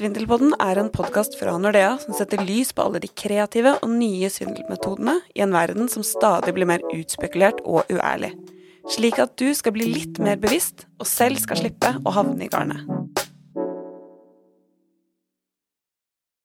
Svindelpodden er en podkast fra Nordea som setter lys på alle de kreative og nye svindelmetodene i en verden som stadig blir mer utspekulert og uærlig. Slik at du skal bli litt mer bevisst og selv skal slippe å havne i garnet.